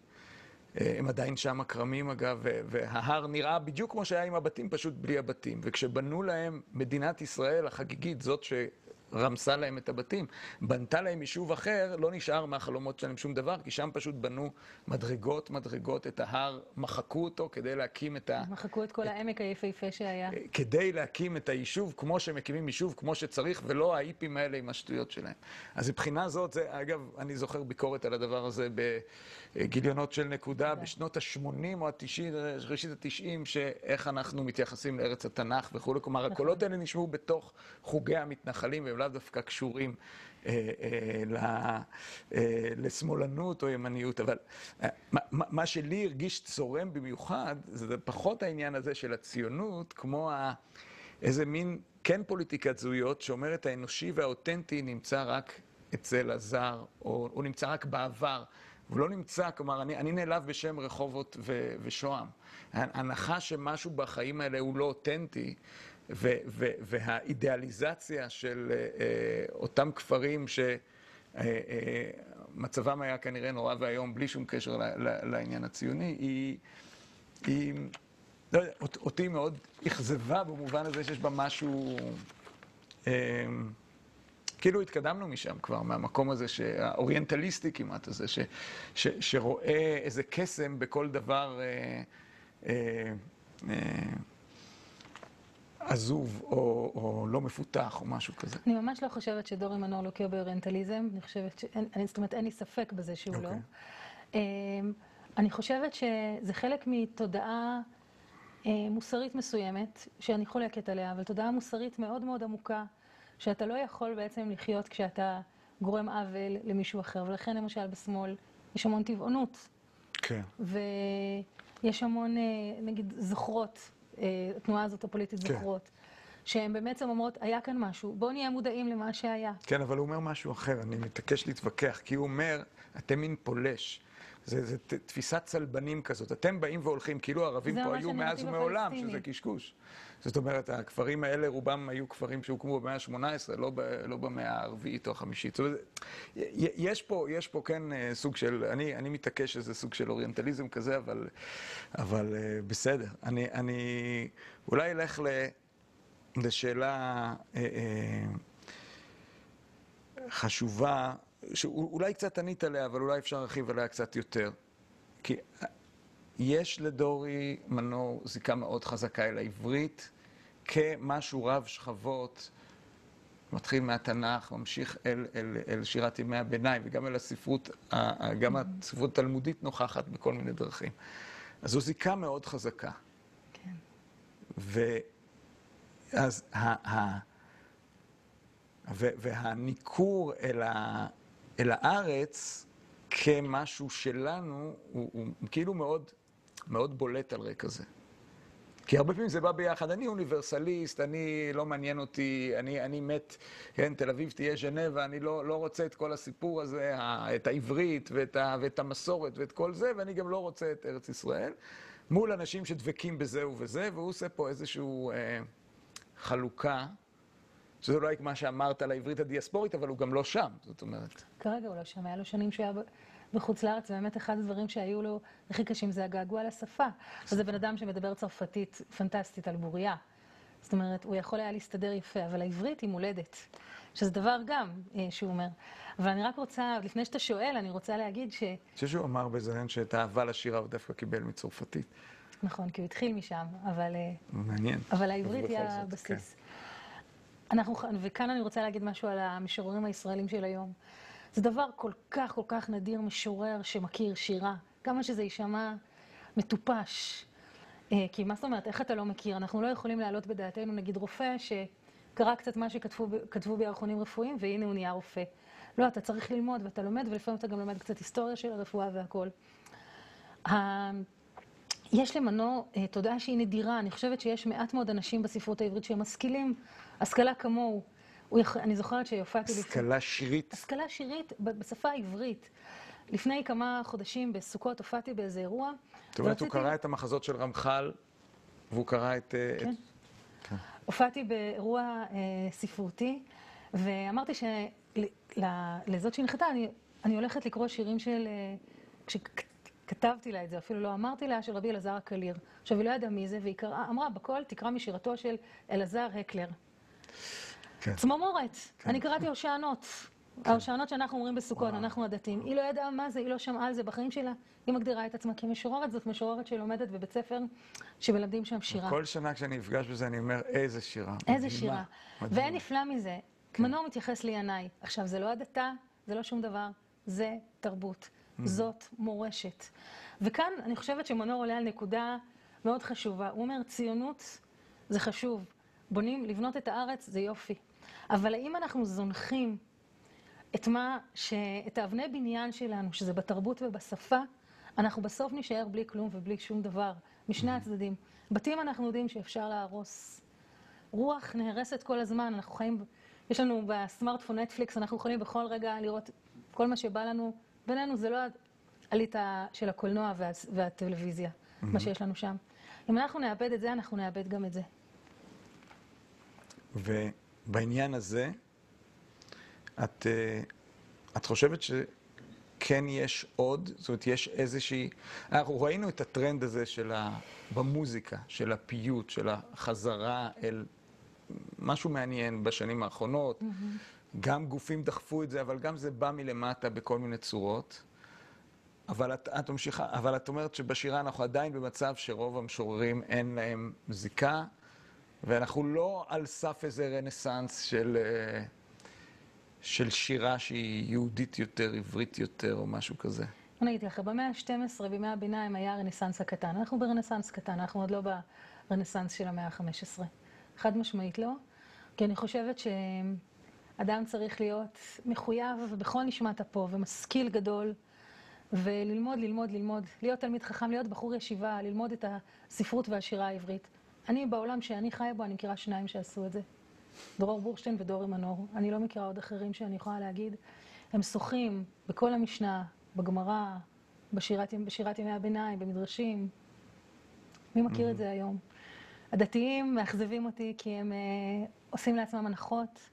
אה, הם עדיין שם הכרמים אגב, וההר נראה בדיוק כמו שהיה עם הבתים, פשוט בלי הבתים. וכשבנו להם מדינת ישראל החגיגית, זאת שרמסה להם את הבתים, בנתה להם יישוב אחר, לא נשאר מהחלומות שלהם שום דבר, כי שם פשוט בנו מדרגות, מדרגות, את ההר, מחקו אותו כדי להקים את ה... מחקו את כל העמק היפהפה שהיה. כדי להקים את היישוב כמו שמקימים יישוב, כמו שצריך, ולא האיפים האלה עם השטויות שלהם. אז מבחינה זאת, זה, אגב, אני זוכר ביקורת על הדבר הזה בגיליונות של נקודה, בשנות ה-80 או ה-90, ראשית ה-90, שאיך אנחנו מתייחסים לארץ התנ"ך וכולי. כלומר, הקולות האלה נשמעו בתוך חוגי המתנחלים, והם לאו דווקא קשורים. אה, אה, אה, לשמאלנות או ימניות, אבל אה, מה- מה שלי הרגיש צורם במיוחד, זה פחות העניין הזה של הציונות, כמו ה... איזה מין, כן פוליטיקת זהויות, שאומרת האנושי והאותנטי נמצא רק אצל הזר, או הוא נמצא רק בעבר. הוא לא נמצא, כלומר, אני, אני נעלב בשם רחובות ו, ושוהם. ההנחה שמשהו בחיים האלה הוא לא אותנטי, והאידיאליזציה של אה, אה, אותם כפרים ש... אה, היה כנראה נורא ואיום, בלי שום קשר לעניין הציוני, היא, לא יודע, אות- אותי מאוד אכזבה במובן הזה שיש בה משהו... כאילו התקדמנו משם כבר, מהמקום הזה, האוריינטליסטי כמעט הזה, ש, ש, שרואה איזה קסם בכל דבר אה, אה, אה, עזוב או, או לא מפותח או משהו כזה. אני ממש לא חושבת שדורי מנור לוקה באוריינטליזם, אני חושבת אני- זאת אומרת, אין לי ספק בזה שהוא לא. אוקיי. אמ, אני חושבת שזה חלק מתודעה אה, מוסרית מסוימת, שאני חולקת עליה, אבל תודעה מוסרית מאוד מאוד עמוקה, שאתה לא יכול בעצם לחיות כשאתה גורם עוול למישהו אחר, ולכן למשל בשמאל יש המון טבעונות, כן. ויש המון, אה, נגיד, זוכרות, התנועה הזאת הפוליטית כן. זוכרות, שהן בעצם אומרות, היה כאן משהו, בואו נהיה מודעים למה שהיה. כן, אבל הוא אומר משהו אחר, אני מתעקש להתווכח, כי הוא אומר, אתם מין פולש. זה, זה תפיסת צלבנים כזאת. אתם באים והולכים, כאילו הערבים פה היו מאז ומעולם. שזה קשקוש. זאת אומרת, הכפרים האלה, רובם היו כפרים שהוקמו במאה ה-18, לא, לא במאה הרביעית או החמישית. זאת אומרת, יש פה, יש פה כן אה, סוג של, אני, אני מתעקש שזה סוג של אוריינטליזם כזה, אבל, אבל אה, בסדר. אני, אני אולי אלך לשאלה... אה, חשובה, שאולי קצת ענית עליה, אבל אולי אפשר להרחיב עליה קצת יותר. כי יש לדורי מנור זיקה מאוד חזקה אל העברית כמשהו רב שכבות, מתחיל מהתנ"ך, ממשיך אל, אל, אל שירת ימי הביניים, וגם אל הספרות, גם הספרות התלמודית נוכחת בכל מיני דרכים. אז זו זיקה מאוד חזקה. כן. ואז ה, ה, ו, והניכור אל, ה, אל הארץ כמשהו שלנו, הוא, הוא כאילו מאוד, מאוד בולט על רקע זה. כי הרבה פעמים זה בא ביחד, אני אוניברסליסט, אני, לא מעניין אותי, אני, אני מת, כן, תל אביב תהיה ז'נבה, אני לא, לא רוצה את כל הסיפור הזה, את העברית ואת, ה, ואת המסורת ואת כל זה, ואני גם לא רוצה את ארץ ישראל, מול אנשים שדבקים בזה ובזה, והוא עושה פה איזושהי אה, חלוקה, שזה אולי מה שאמרת על העברית הדיאספורית, אבל הוא גם לא שם, זאת אומרת. כרגע הוא לא שם, היה לו שנים שהוא היה ב- בחוץ לארץ, ובאמת אחד הדברים שהיו לו הכי קשים זה הגעגוע לשפה. וזה בן אדם שמדבר צרפתית פנטסטית על בוריה. זאת אומרת, הוא יכול היה להסתדר יפה, אבל העברית היא מולדת, שזה דבר גם אה, שהוא אומר. אבל אני רק רוצה, לפני שאתה שואל, אני רוצה להגיד ש... אני חושב שהוא אמר רעיון שאת האהבה לשירה הוא דווקא קיבל מצרפתית. נכון, כי הוא התחיל משם, אבל... אה, מעניין. אבל העברית היא הבסיס. אנחנו, וכאן אני רוצה להגיד משהו על המשוררים הישראלים של היום. זה דבר כל כך כל כך נדיר, משורר שמכיר שירה. כמה שזה יישמע מטופש. אה, כי מה זאת אומרת, איך אתה לא מכיר? אנחנו לא יכולים להעלות בדעתנו, נגיד רופא שקרא קצת מה שכתבו בירחונים רפואיים, והנה הוא נהיה רופא. לא, אתה צריך ללמוד, ואתה לומד, ולפעמים אתה גם לומד קצת היסטוריה של הרפואה והכול. יש למנו אה, תודעה שהיא נדירה, אני חושבת שיש מעט מאוד אנשים בספרות העברית שהם משכילים, השכלה כמוהו. אני זוכרת שהופעתי... השכלה. שירית. השכלה שירית בשפה העברית. לפני כמה חודשים בסוכות הופעתי באיזה אירוע. זאת אומרת, הוא קרא את המחזות של רמח"ל, והוא קרא את... אה, כן. הופעתי באירוע אה, ספרותי, ואמרתי שלזאת שהנחתה, אני, אני הולכת לקרוא שירים של... אה, כש... כתבתי לה את זה, אפילו לא אמרתי לה, של רבי אלעזר הקליר. עכשיו, היא לא ידעה מי זה, והיא קראה, אמרה, בכל תקרא משירתו של אלעזר הקלר. כן. צמרמורת. כן. אני קראתי הושענות. כן. ההושענות שאנחנו אומרים בסוכות. אנחנו הדתיים. היא לא ידעה מה זה, היא לא שמעה על זה בחיים שלה. היא מגדירה את עצמה כמשוררת, זאת משוררת שלומדת בבית ספר, שמלמדים שם שירה. כל שנה כשאני נפגש בזה, אני אומר, איזה שירה. איזה שירה. ואין נפלא מזה. כן. מנור מתייחס לינאי. עכשיו, זה לא הדתה, זה לא שום דבר, זה תרבות. זאת מורשת. וכאן אני חושבת שמנור עולה על נקודה מאוד חשובה. הוא אומר, ציונות זה חשוב. בונים, לבנות את הארץ זה יופי. אבל האם אנחנו זונחים את מה, ש... את האבני בניין שלנו, שזה בתרבות ובשפה, אנחנו בסוף נישאר בלי כלום ובלי שום דבר, משני הצדדים. בתים אנחנו יודעים שאפשר להרוס. רוח נהרסת כל הזמן, אנחנו חיים, יש לנו בסמארטפון נטפליקס, אנחנו יכולים בכל רגע לראות כל מה שבא לנו. בינינו זה לא הליטה של הקולנוע וה, והטלוויזיה. מה שיש לנו שם. אם אנחנו נאבד את זה, אנחנו נאבד גם את זה. ובעניין הזה, את, אה, את חושבת שכן יש עוד? זאת אומרת, יש איזושהי... אנחנו ראינו את הטרנד הזה של ה... במוזיקה, של הפיוט, של החזרה אל משהו מעניין בשנים האחרונות. Mm-hmm. גם גופים דחפו את זה, אבל גם זה בא מלמטה בכל מיני צורות. אבל את, את ממשיכה, אבל את אומרת שבשירה אנחנו עדיין במצב שרוב המשוררים אין להם זיקה, ואנחנו לא על סף איזה רנסאנס של, אה, של שירה שהיא יהודית יותר, עברית יותר, או משהו כזה. אני אגיד לך, במאה ה-12, בימי הביניים, היה הרנסאנס הקטן. אנחנו ברנסאנס קטן, אנחנו עוד לא ברנסאנס של המאה ה-15. חד משמעית לא, כי אני חושבת שאדם צריך להיות מחויב בכל נשמת אפו ומשכיל גדול. וללמוד, ללמוד, ללמוד, להיות תלמיד חכם, להיות בחור ישיבה, ללמוד את הספרות והשירה העברית. אני, בעולם שאני חיה בו, אני מכירה שניים שעשו את זה. דרור בורשטיין ודורי מנור. אני לא מכירה עוד אחרים שאני יכולה להגיד. הם שוחים בכל המשנה, בגמרא, בשירת, בשירת ימי הביניים, במדרשים. מי מכיר את זה היום? הדתיים מאכזבים אותי כי הם אה, עושים לעצמם הנחות.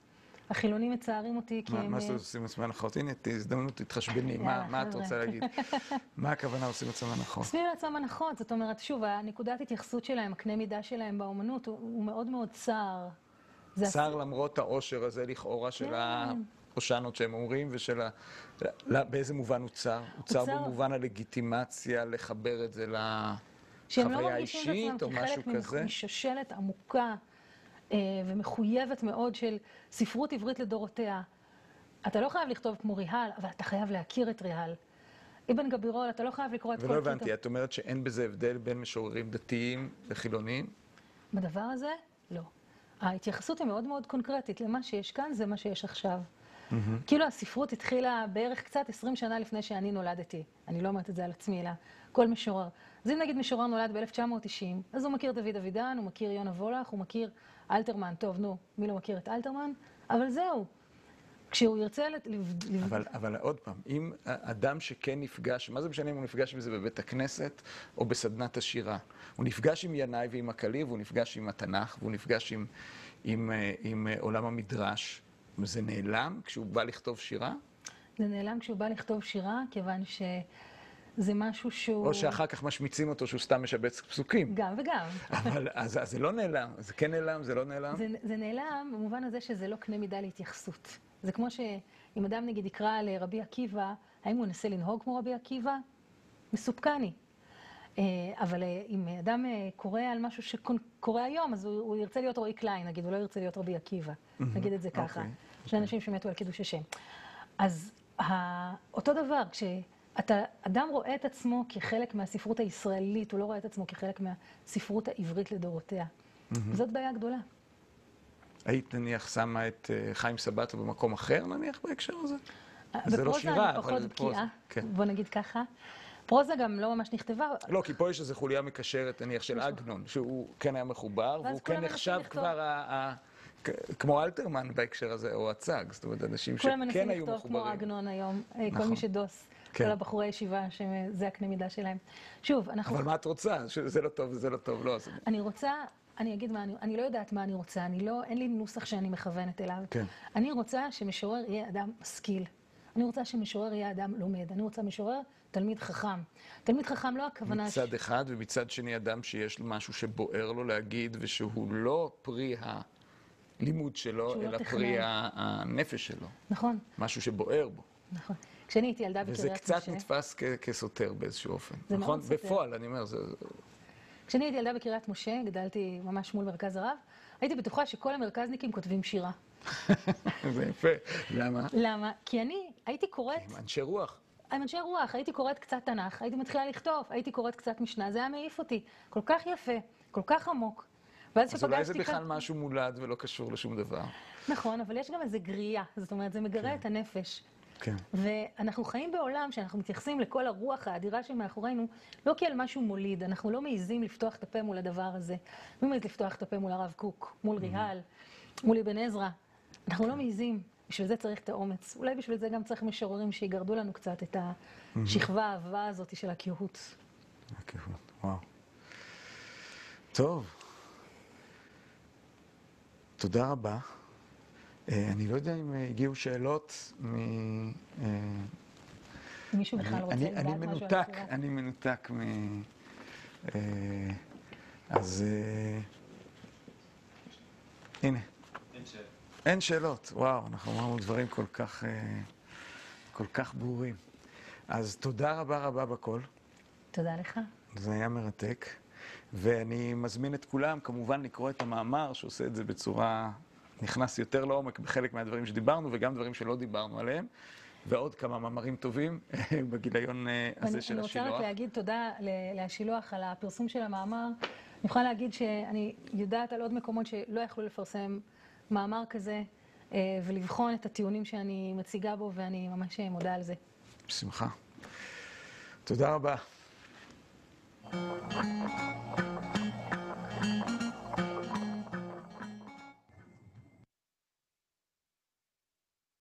החילונים מצערים אותי כי הם... מה זה עושים עצמם הנחות? הנה, הזדמנות, תתחשבני, <laughs> מה את רוצה להגיד? <laughs> מה הכוונה עושים עצמם הנחות? עושים לעצמם הנחות, זאת אומרת, שוב, הנקודת התייחסות שלהם, הקנה מידה שלהם באומנות, הוא מאוד מאוד צר. צר למרות העושר הזה, לכאורה, של ההושענות כן. שהם אומרים, ושל ה... באיזה מובן הוא צר? הוא צר במובן הלגיטימציה לחבר את זה לחוויה האישית, או משהו כזה? שהם לא מרגישים את עצמם כחלק משושלת עמוקה. אה, ומחויבת מאוד של ספרות עברית לדורותיה. אתה לא חייב לכתוב כמו ריהל, אבל אתה חייב להכיר את ריהל. אבן גבירול, אתה לא חייב לקרוא את כל... ולא הבנתי, את אומרת שאין בזה הבדל בין משוררים דתיים וחילוניים? בדבר הזה, לא. ההתייחסות היא מאוד מאוד קונקרטית. למה שיש כאן, זה מה שיש עכשיו. Mm-hmm. כאילו הספרות התחילה בערך קצת 20 שנה לפני שאני נולדתי. אני לא אומרת את זה על עצמי, אלא כל משורר. אז אם נגיד משורר נולד ב-1990, אז הוא מכיר דוד אבידן, הוא מכיר יונה וולך, הוא מכיר אלתרמן, טוב, נו, מי לא מכיר את אלתרמן? אבל זהו. כשהוא ירצה... אבל, אבל עוד פעם, אם אדם שכן נפגש, מה זה משנה אם הוא נפגש בזה בבית הכנסת או בסדנת השירה? הוא נפגש עם ינאי ועם הקליר, והוא נפגש עם התנ"ך, והוא נפגש עם, עם, עם, עם עולם המדרש. זה נעלם כשהוא בא לכתוב שירה? זה נעלם כשהוא בא לכתוב שירה, כיוון ש... זה משהו שהוא... או שאחר כך משמיצים אותו שהוא סתם משבץ פסוקים. גם וגם. אבל אז אז זה לא נעלם, זה כן נעלם, זה לא נעלם? זה, זה נעלם במובן הזה שזה לא קנה מידה להתייחסות. זה כמו שאם אדם נגיד יקרא לרבי עקיבא, האם הוא ינסה לנהוג כמו רבי עקיבא? מסופקני. אה, אבל אה, אם אדם אה, קורא על משהו שקורה היום, אז הוא, הוא ירצה להיות רועי קליין, נגיד, הוא לא ירצה להיות רבי עקיבא. נגיד את זה ככה. אוקיי, יש אנשים שמתו על קידוש השם. אז ה- אותו דבר, כשאתה, אדם רואה את עצמו כחלק מהספרות הישראלית, הוא לא רואה את עצמו כחלק מהספרות העברית לדורותיה. זאת בעיה גדולה. היית נניח שמה את אה, חיים סבטו במקום אחר נניח בהקשר הזה? זה לא בפרוזה שירה, אני אבל פחות זה פרוזה, בקיאה, כן. בוא נגיד ככה. פרוזה גם לא ממש נכתבה, לא, כי פה יש איזו חוליה מקשרת, נניח, של עגנון, שהוא כן היה מחובר, והוא כולם כן מנסים נחשב. כבר ה- ה- כמו אלתרמן בהקשר הזה, או הצג, זאת אומרת, אנשים כולם שכן מנסים היו לכתוב כמו מחוברים. עגנון היום, אה, כל נכון. מי שדוס, כן. כל הבחורי ישיבה, שזה הקנה מידה שלהם. שוב, אנחנו... אבל מה את רוצה? שזה לא טוב וזה לא טוב, לא. אני רוצה, אני אגיד מה אני, אני לא יודעת מה אני רוצה, אני לא, אין לי נוסח שאני מכוונת אליו. כן. אני רוצה שמשורר יהיה אדם משכיל. אני רוצה שמשורר יהיה אדם לומד. אני רוצה משורר תלמיד חכם. תלמיד חכם לא הכוונה... ש- מצד אחד, ומצד שני אדם שיש לו משהו שבוער לו להגיד, ושהוא לא פרי הלימוד שלו, שהוא לא אלא תכנן. פרי הנפש שלו. נכון, משהו שבוער בו. נכון. כשאני הייתי ילדה וזה בקריית קצת משה, נתפס כ- כסותר באיזשהו אופן. זה נכון? מאוד סותר. בפועל, אני אומר, זה... כשאני הייתי ילדה בקריית משה, גדלתי ממש מול מרכז הרב, הייתי בטוחה שכל המרכזניקים כותבים שירה. <laughs> זה יפה. למה? למה? כי אני הייתי קוראת עם אנשי רוח. עם אנשי רוח, הייתי קוראת קצת תנ"ך, הייתי מתחילה לכתוב, הייתי קוראת קצת משנה, זה היה מעיף אותי. כל כך יפה, כל כך עמוק. ואז אז אולי זה בכלל כאן... משהו מולד ולא קשור לשום דבר. נכון, אבל יש גם איזו גריעה, זאת אומרת, זה מגרה את הנפש. כן. ואנחנו חיים בעולם שאנחנו מתייחסים לכל הרוח האדירה שמאחורינו, לא כאל משהו מוליד, אנחנו לא מעיזים לפתוח את הפה מול הדבר הזה. מי מעז לפתוח את הפה מול הרב קוק, מול ריהל, מול אבן עזרא? אנחנו לא מעיזים, בשביל זה צריך את האומץ. אולי בשביל זה גם צריך משוררים שיגרדו לנו קצת את השכבה העבה הזאת של הקהות. הכיוון, וואו. טוב. תודה רבה. אה, אני לא יודע אם אה, הגיעו שאלות מ... אה, מישהו בכלל אני- רוצה אני- לדעת אני משהו על מנותק. אני מנותק מ... אז הנה. אין שאלות. וואו, אנחנו אמרנו דברים כל כך, כל כך ברורים. אז תודה רבה רבה בכל. תודה לך. זה היה מרתק. ואני מזמין את כולם, כמובן, לקרוא את המאמר, שעושה את זה בצורה... נכנס יותר לעומק בחלק מהדברים שדיברנו, וגם דברים שלא דיברנו עליהם, ועוד כמה מאמרים טובים <laughs> בגיליון אה, הזה של אני רוצה השילוח. רק להגיד תודה ל- להשילוח על הפרסום של המאמר. אני יכולה להגיד שאני יודעת על עוד מקומות שלא יכלו לפרסם מאמר כזה, אה, ולבחון את הטיעונים שאני מציגה בו, ואני ממש מודה על זה. בשמחה. תודה רבה.